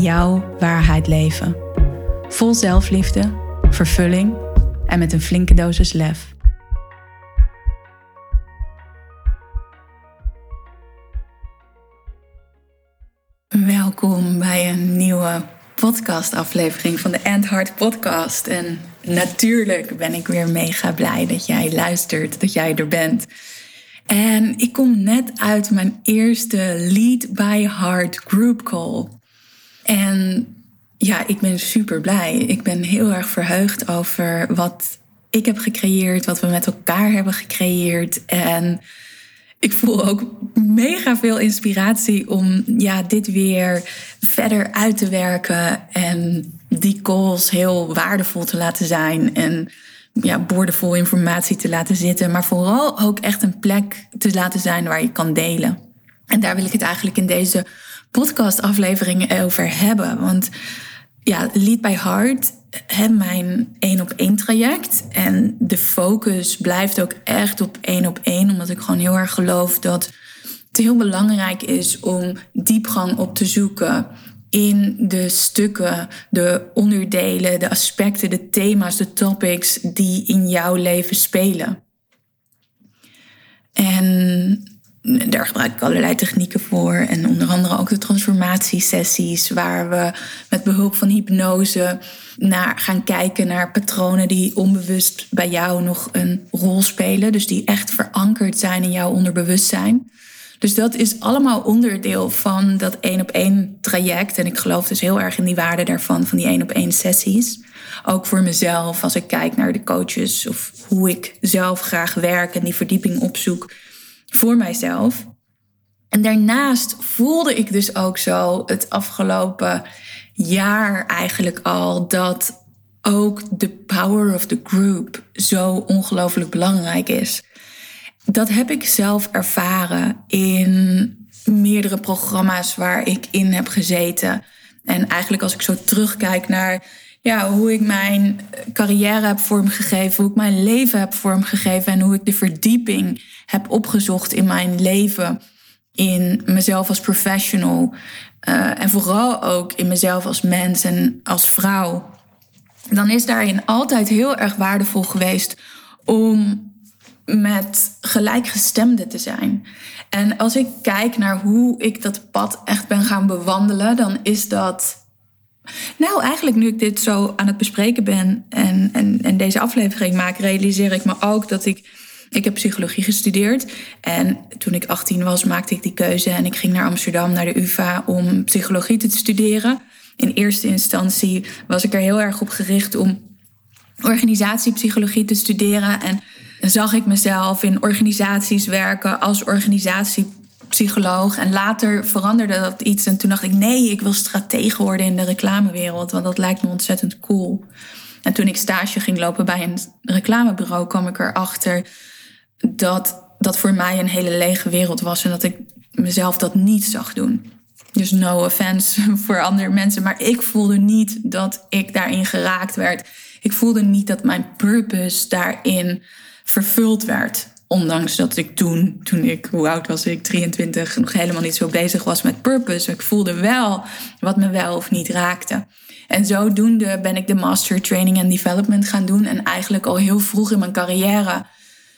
jouw waarheid leven. Vol zelfliefde, vervulling en met een flinke dosis lef. Welkom bij een nieuwe podcastaflevering van de End Heart Podcast. En natuurlijk ben ik weer mega blij dat jij luistert, dat jij er bent. En ik kom net uit mijn eerste Lead by Heart group call. En ja, ik ben super blij. Ik ben heel erg verheugd over wat ik heb gecreëerd, wat we met elkaar hebben gecreëerd. En ik voel ook mega veel inspiratie om ja, dit weer verder uit te werken en die calls heel waardevol te laten zijn en ja, boordevol informatie te laten zitten, maar vooral ook echt een plek te laten zijn waar je kan delen. En daar wil ik het eigenlijk in deze podcastafleveringen over hebben. Want ja, Lead by Heart, hè, mijn één op één traject. En de focus blijft ook echt op één op één. Omdat ik gewoon heel erg geloof dat het heel belangrijk is om diepgang op te zoeken in de stukken, de onderdelen, de aspecten, de thema's, de topics die in jouw leven spelen. En daar gebruik ik allerlei technieken voor. En onder andere ook de transformatiesessies, waar we met behulp van hypnose naar gaan kijken naar patronen die onbewust bij jou nog een rol spelen. Dus die echt verankerd zijn in jouw onderbewustzijn. Dus dat is allemaal onderdeel van dat één op één traject. En ik geloof dus heel erg in die waarde daarvan, van die één op één sessies. Ook voor mezelf, als ik kijk naar de coaches of hoe ik zelf graag werk en die verdieping opzoek voor mijzelf. En daarnaast voelde ik dus ook zo het afgelopen jaar eigenlijk al dat ook de power of the group zo ongelooflijk belangrijk is. Dat heb ik zelf ervaren in meerdere programma's waar ik in heb gezeten. En eigenlijk als ik zo terugkijk naar ja, hoe ik mijn carrière heb vormgegeven, hoe ik mijn leven heb vormgegeven en hoe ik de verdieping heb opgezocht in mijn leven, in mezelf als professional uh, en vooral ook in mezelf als mens en als vrouw, dan is daarin altijd heel erg waardevol geweest om met gelijkgestemden te zijn. En als ik kijk naar hoe ik dat pad echt ben gaan bewandelen, dan is dat nou, eigenlijk nu ik dit zo aan het bespreken ben en, en, en deze aflevering maak, realiseer ik me ook dat ik. Ik heb psychologie gestudeerd. En toen ik 18 was, maakte ik die keuze. En ik ging naar Amsterdam, naar de UVA, om psychologie te studeren. In eerste instantie was ik er heel erg op gericht om organisatiepsychologie te studeren. En zag ik mezelf in organisaties werken als organisatie psycholoog. En later veranderde dat iets. En toen dacht ik, nee, ik wil stratege worden in de reclamewereld. Want dat lijkt me ontzettend cool. En toen ik stage ging lopen bij een reclamebureau, kwam ik erachter dat dat voor mij een hele lege wereld was. En dat ik mezelf dat niet zag doen. Dus no offense voor andere mensen. Maar ik voelde niet dat ik daarin geraakt werd. Ik voelde niet dat mijn purpose daarin vervuld werd. Ondanks dat ik toen, toen ik, hoe oud was ik, 23, nog helemaal niet zo bezig was met purpose. Ik voelde wel wat me wel of niet raakte. En zodoende ben ik de Master Training and Development gaan doen. En eigenlijk al heel vroeg in mijn carrière,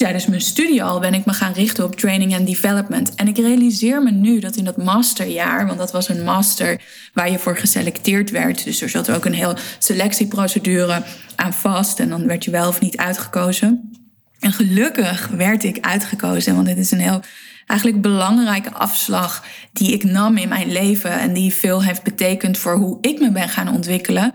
tijdens mijn studie al, ben ik me gaan richten op training and development. En ik realiseer me nu dat in dat masterjaar, want dat was een master waar je voor geselecteerd werd. Dus er zat ook een heel selectieprocedure aan vast. En dan werd je wel of niet uitgekozen. En gelukkig werd ik uitgekozen, want dit is een heel eigenlijk belangrijke afslag die ik nam in mijn leven en die veel heeft betekend voor hoe ik me ben gaan ontwikkelen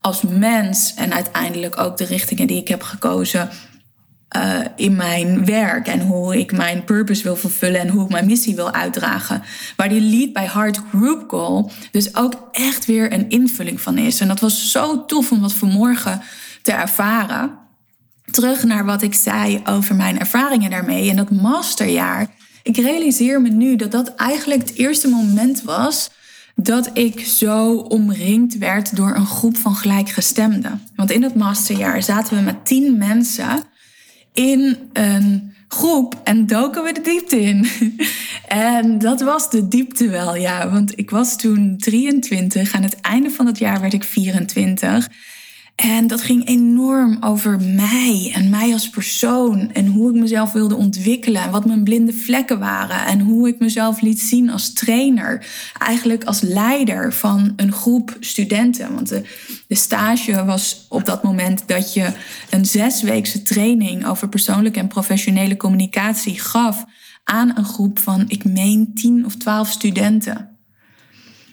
als mens en uiteindelijk ook de richtingen die ik heb gekozen uh, in mijn werk en hoe ik mijn purpose wil vervullen en hoe ik mijn missie wil uitdragen. Waar die Lead by Heart Group Call dus ook echt weer een invulling van is. En dat was zo tof om dat vanmorgen te ervaren. Terug naar wat ik zei over mijn ervaringen daarmee en dat masterjaar. Ik realiseer me nu dat dat eigenlijk het eerste moment was dat ik zo omringd werd door een groep van gelijkgestemden. Want in dat masterjaar zaten we met tien mensen in een groep en doken we de diepte in. en dat was de diepte wel, ja. Want ik was toen 23. Aan het einde van het jaar werd ik 24. En dat ging enorm over mij en mij als persoon. En hoe ik mezelf wilde ontwikkelen. En wat mijn blinde vlekken waren. En hoe ik mezelf liet zien als trainer. Eigenlijk als leider van een groep studenten. Want de, stage was op dat moment dat je een zesweekse training over persoonlijke en professionele communicatie gaf aan een groep van, ik meen, tien of twaalf studenten.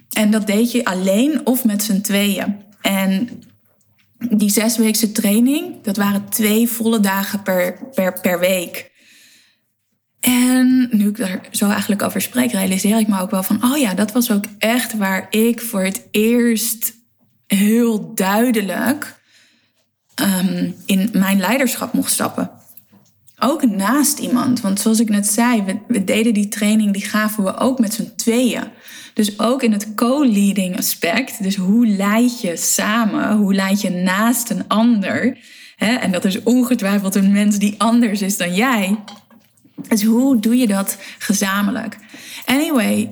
En dat deed je alleen of met z'n tweeën. En die zesweekse training, dat waren twee volle dagen per, per, per week. En nu ik daar zo eigenlijk over spreek, realiseer ik me ook wel van, oh ja, dat was ook echt waar ik voor het eerst heel duidelijk um, in mijn leiderschap mocht stappen. Ook naast iemand. Want zoals ik net zei, we, deden die training, die gaven we ook met z'n tweeën. Dus ook in het co-leading aspect, dus hoe leid je samen, hoe leid je naast een ander. Hè? En dat is ongetwijfeld een mens die anders is dan jij. Dus hoe doe je dat gezamenlijk? Anyway,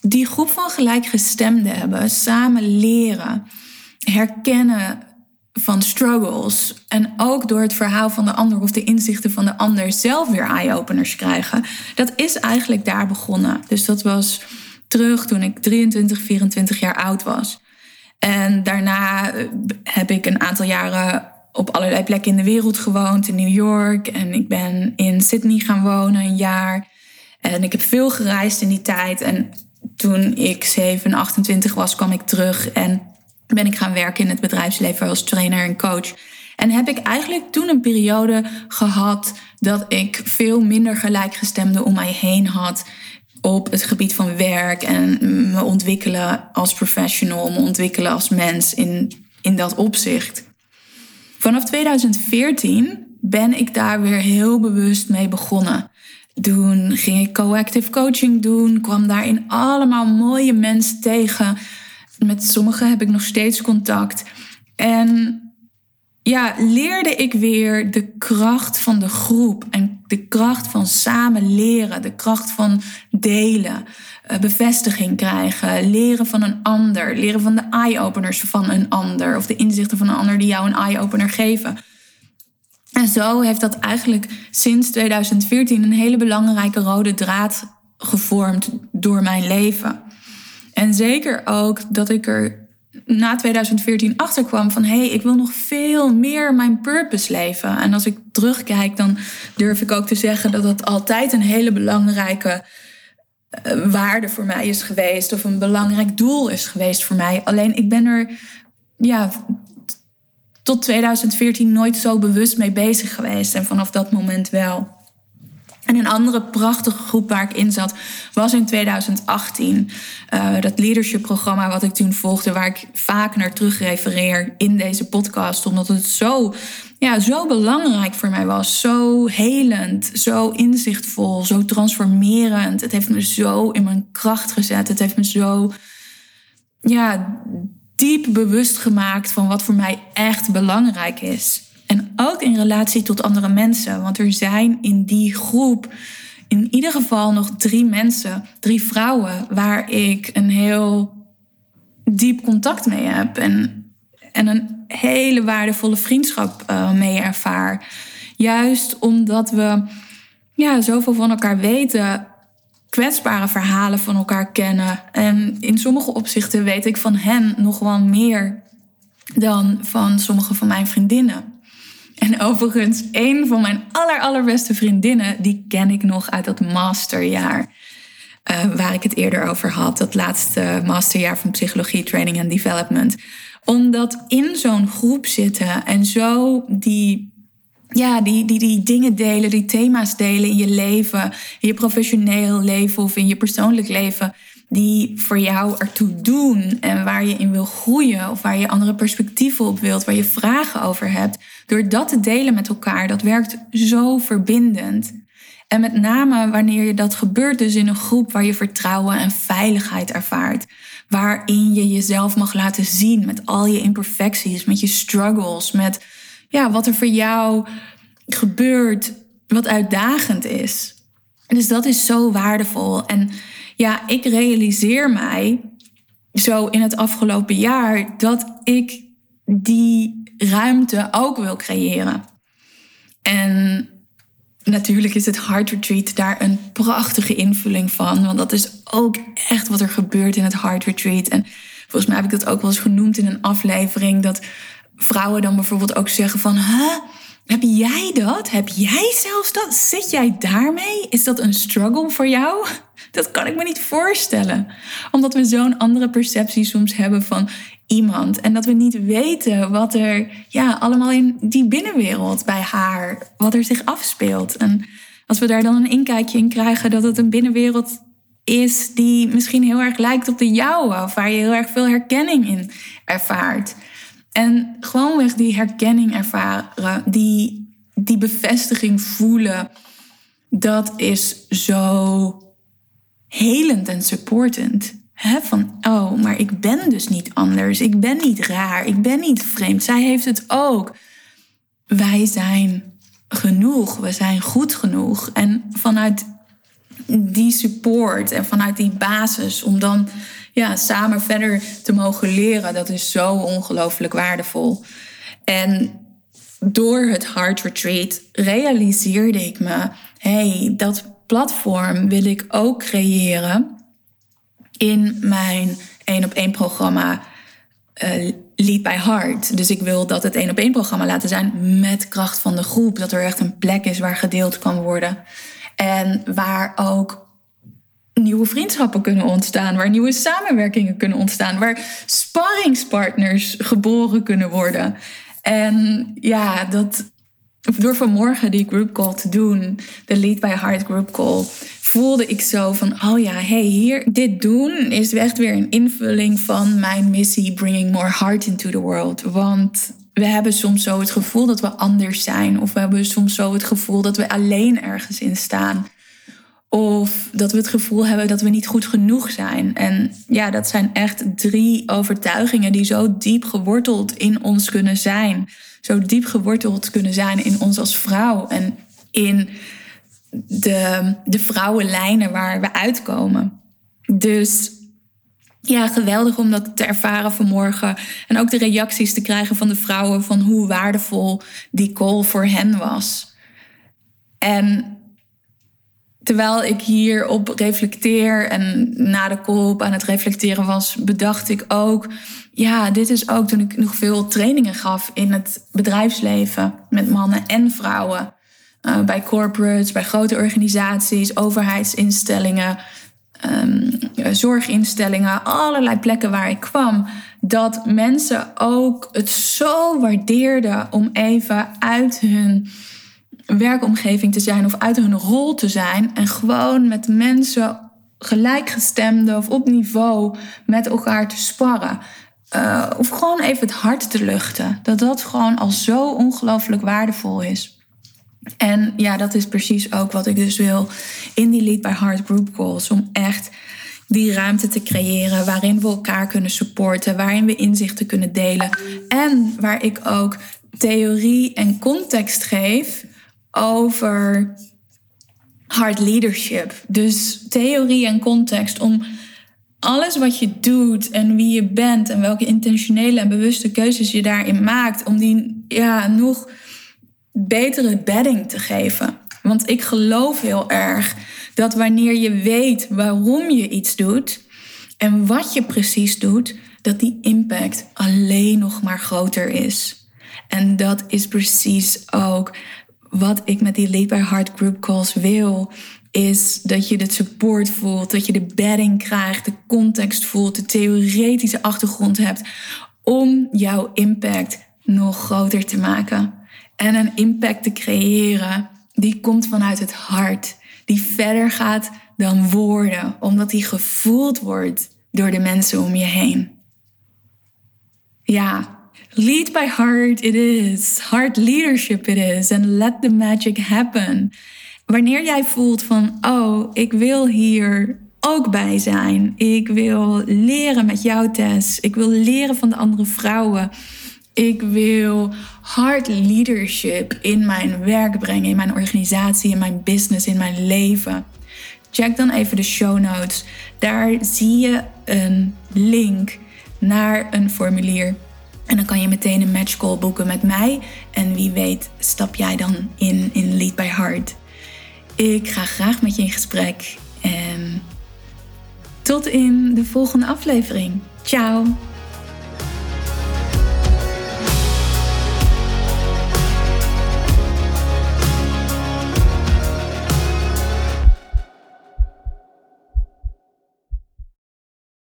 die groep van gelijkgestemden hebben, samen leren, herkennen van struggles en ook door het verhaal van de ander of de inzichten van de ander zelf weer eye-openers krijgen. Dat is eigenlijk daar begonnen. Dus dat was terug toen ik 23, 24 jaar oud was. En daarna eh, heb ik een aantal jaren op allerlei plekken in de wereld gewoond. In New York en ik ben in Sydney gaan wonen een jaar. En ik heb veel gereisd in die tijd. En toen ik 7, 28 was, kwam ik terug en ben ik gaan werken in het bedrijfsleven als trainer en coach. En heb ik eigenlijk toen een periode gehad dat ik veel minder gelijkgestemde om mij heen had op het gebied van werk en me ontwikkelen als professional, me ontwikkelen als mens in, in dat opzicht. Vanaf 2014 ben ik daar weer heel bewust mee begonnen. Toen ging ik co-active coaching doen, kwam daarin allemaal mooie mensen tegen. Met sommigen heb ik nog steeds contact. En ja, leerde ik weer de kracht van de groep en de kracht van samen leren, de kracht van delen, eh, bevestiging krijgen, leren van een ander, leren van de eye-openers van een ander of de inzichten van een ander die jou een eye-opener geven. En zo heeft dat eigenlijk sinds 2014 een hele belangrijke rode draad gevormd door mijn leven. En zeker ook dat ik er na 2014 achterkwam van hé, hey, ik wil nog veel meer mijn purpose leven. En als ik terugkijk, dan durf ik ook te zeggen dat dat altijd een hele belangrijke uh, waarde voor mij is geweest. Of een belangrijk doel is geweest voor mij. Alleen ik ben er ja, tot 2014 nooit zo bewust mee bezig geweest. En vanaf dat moment wel. En een andere prachtige groep waar ik in zat was in 2018. Uh, dat leadership programma wat ik toen volgde, waar ik vaak naar terug refereer in deze podcast. Omdat het zo, ja, zo belangrijk voor mij was. Zo helend, zo inzichtvol, zo transformerend. Het heeft me zo in mijn kracht gezet. Het heeft me zo ja, diep bewust gemaakt van wat voor mij echt belangrijk is. En ook in relatie tot andere mensen. Want er zijn in die groep in ieder geval nog drie mensen, drie vrouwen, waar ik een heel diep contact mee heb. En, en een hele waardevolle vriendschap uh, mee ervaar. Juist omdat we ja, zoveel van elkaar weten, kwetsbare verhalen van elkaar kennen. En in sommige opzichten weet ik van hen nog wel meer dan van sommige van mijn vriendinnen. En overigens, een van mijn aller, allerbeste vriendinnen, die ken ik nog uit dat masterjaar. Uh, waar ik het eerder over had. Dat laatste masterjaar van psychologie, training en development. Omdat in zo'n groep zitten en zo die ja, die, die, die dingen delen, die thema's delen in je leven, in je professioneel leven of in je persoonlijk leven, die voor jou ertoe doen en waar je in wil groeien of waar je andere perspectieven op wilt, waar je vragen over hebt. Door dat te delen met elkaar, dat werkt zo verbindend. En met name wanneer je dat gebeurt, dus in een groep waar je vertrouwen en veiligheid ervaart. Waarin je jezelf mag laten zien met al je imperfecties, met je struggles, met ja, wat er voor jou gebeurt, wat uitdagend is. Dus dat is zo waardevol. En ja, ik realiseer mij zo in het afgelopen jaar dat ik die ruimte ook wil creëren. En natuurlijk is het Heart Retreat daar een prachtige invulling van. Want dat is ook echt wat er gebeurt in het Heart Retreat. En volgens mij heb ik dat ook wel eens genoemd in een aflevering. Dat vrouwen dan bijvoorbeeld ook zeggen van... Huh, heb jij dat? Heb jij zelfs dat? Zit jij daarmee? Is dat een struggle voor jou? Dat kan ik me niet voorstellen. Omdat we zo'n andere perceptie soms hebben van iemand. En dat we niet weten wat er ja, allemaal in die binnenwereld bij haar, wat er zich afspeelt. En als we daar dan een inkijkje in krijgen dat het een binnenwereld is die misschien heel erg lijkt op de jouwe, of waar je heel erg veel herkenning in ervaart. En gewoonweg die herkenning ervaren, die, die bevestiging voelen, dat is zo helend en supportend. Van, oh, maar ik ben dus niet anders. Ik ben niet raar. Ik ben niet vreemd. Zij heeft het ook. Wij zijn genoeg. We zijn goed genoeg. En vanuit die support en vanuit die basis om dan ja, samen verder te mogen leren, dat is zo ongelooflijk waardevol. En door het Heart Retreat realiseerde ik me, hey, dat platform wil ik ook creëren in mijn één op één programma uh, Lead by Heart. Dus ik wil dat het één op één programma laten zijn met kracht van de groep. Dat er echt een plek is waar gedeeld kan worden. En waar ook nieuwe vriendschappen kunnen ontstaan, waar nieuwe samenwerkingen kunnen ontstaan, waar sparringspartners geboren kunnen worden. En ja, dat, door vanmorgen die group call te doen, de Lead by Heart group call, voelde ik zo van, oh ja, hey, hier, dit doen is echt weer een invulling van mijn missie, bringing more heart into the world. Want we hebben soms zo het gevoel dat we anders zijn, of we hebben soms zo het gevoel dat we alleen ergens in staan. Of dat we het gevoel hebben dat we niet goed genoeg zijn. En ja, dat zijn echt drie overtuigingen die zo diep geworteld in ons kunnen zijn. Zo diep geworteld kunnen zijn in ons als vrouw en in de, de vrouwenlijnen waar we uitkomen. Dus ja, geweldig om dat te ervaren vanmorgen. En ook de reacties te krijgen van de vrouwen van hoe waardevol die call voor hen was. En terwijl ik hierop reflecteer en na de call aan het reflecteren was, bedacht ik ook, ja, dit is ook toen ik nog veel trainingen gaf in het bedrijfsleven met mannen en vrouwen. Uh, bij corporates, bij grote organisaties, overheidsinstellingen, um, zorginstellingen, allerlei plekken waar ik kwam. Dat mensen ook het zo waardeerden om even uit hun werkomgeving te zijn of uit hun rol te zijn en gewoon met mensen gelijkgestemde of op niveau met elkaar te sparren. Uh, of gewoon even het hart te luchten. Dat dat gewoon al zo ongelooflijk waardevol is. En ja, dat is precies ook wat ik dus wil in die Lead by Heart Group Calls. Om echt die ruimte te creëren waarin we elkaar kunnen supporten, waarin we inzichten kunnen delen. En waar ik ook theorie en context geef over hard leadership. Dus theorie en context om alles wat je doet en wie je bent en welke intentionele en bewuste keuzes je daarin maakt, om die ja, nog betere bedding te geven. Want ik geloof heel erg dat wanneer je weet waarom je iets doet en wat je precies doet, dat die impact alleen nog maar groter is. En dat is precies ook wat ik met die Lead by Heart group calls wil, is dat je de support voelt, dat je de bedding krijgt, de context voelt, de theoretische achtergrond hebt om jouw impact nog groter te maken. en een impact te creëren die komt vanuit het hart, die verder gaat dan woorden, omdat die gevoeld wordt door de mensen om je heen. Ja, lead by heart it is. Heart leadership it is. And let the magic happen. Wanneer jij voelt van, oh, ik wil hier ook bij zijn. Ik wil leren met jou, Tess. Ik wil leren van de andere vrouwen. Ik wil hard leadership in mijn werk brengen, in mijn organisatie, in mijn business, in mijn leven. Check dan even de show notes. Daar zie je een link naar een formulier. En dan kan je meteen een match call boeken met mij. En wie weet stap jij dan in, in Lead by Heart. Ik ga graag met je in gesprek. En tot in de volgende aflevering. Ciao!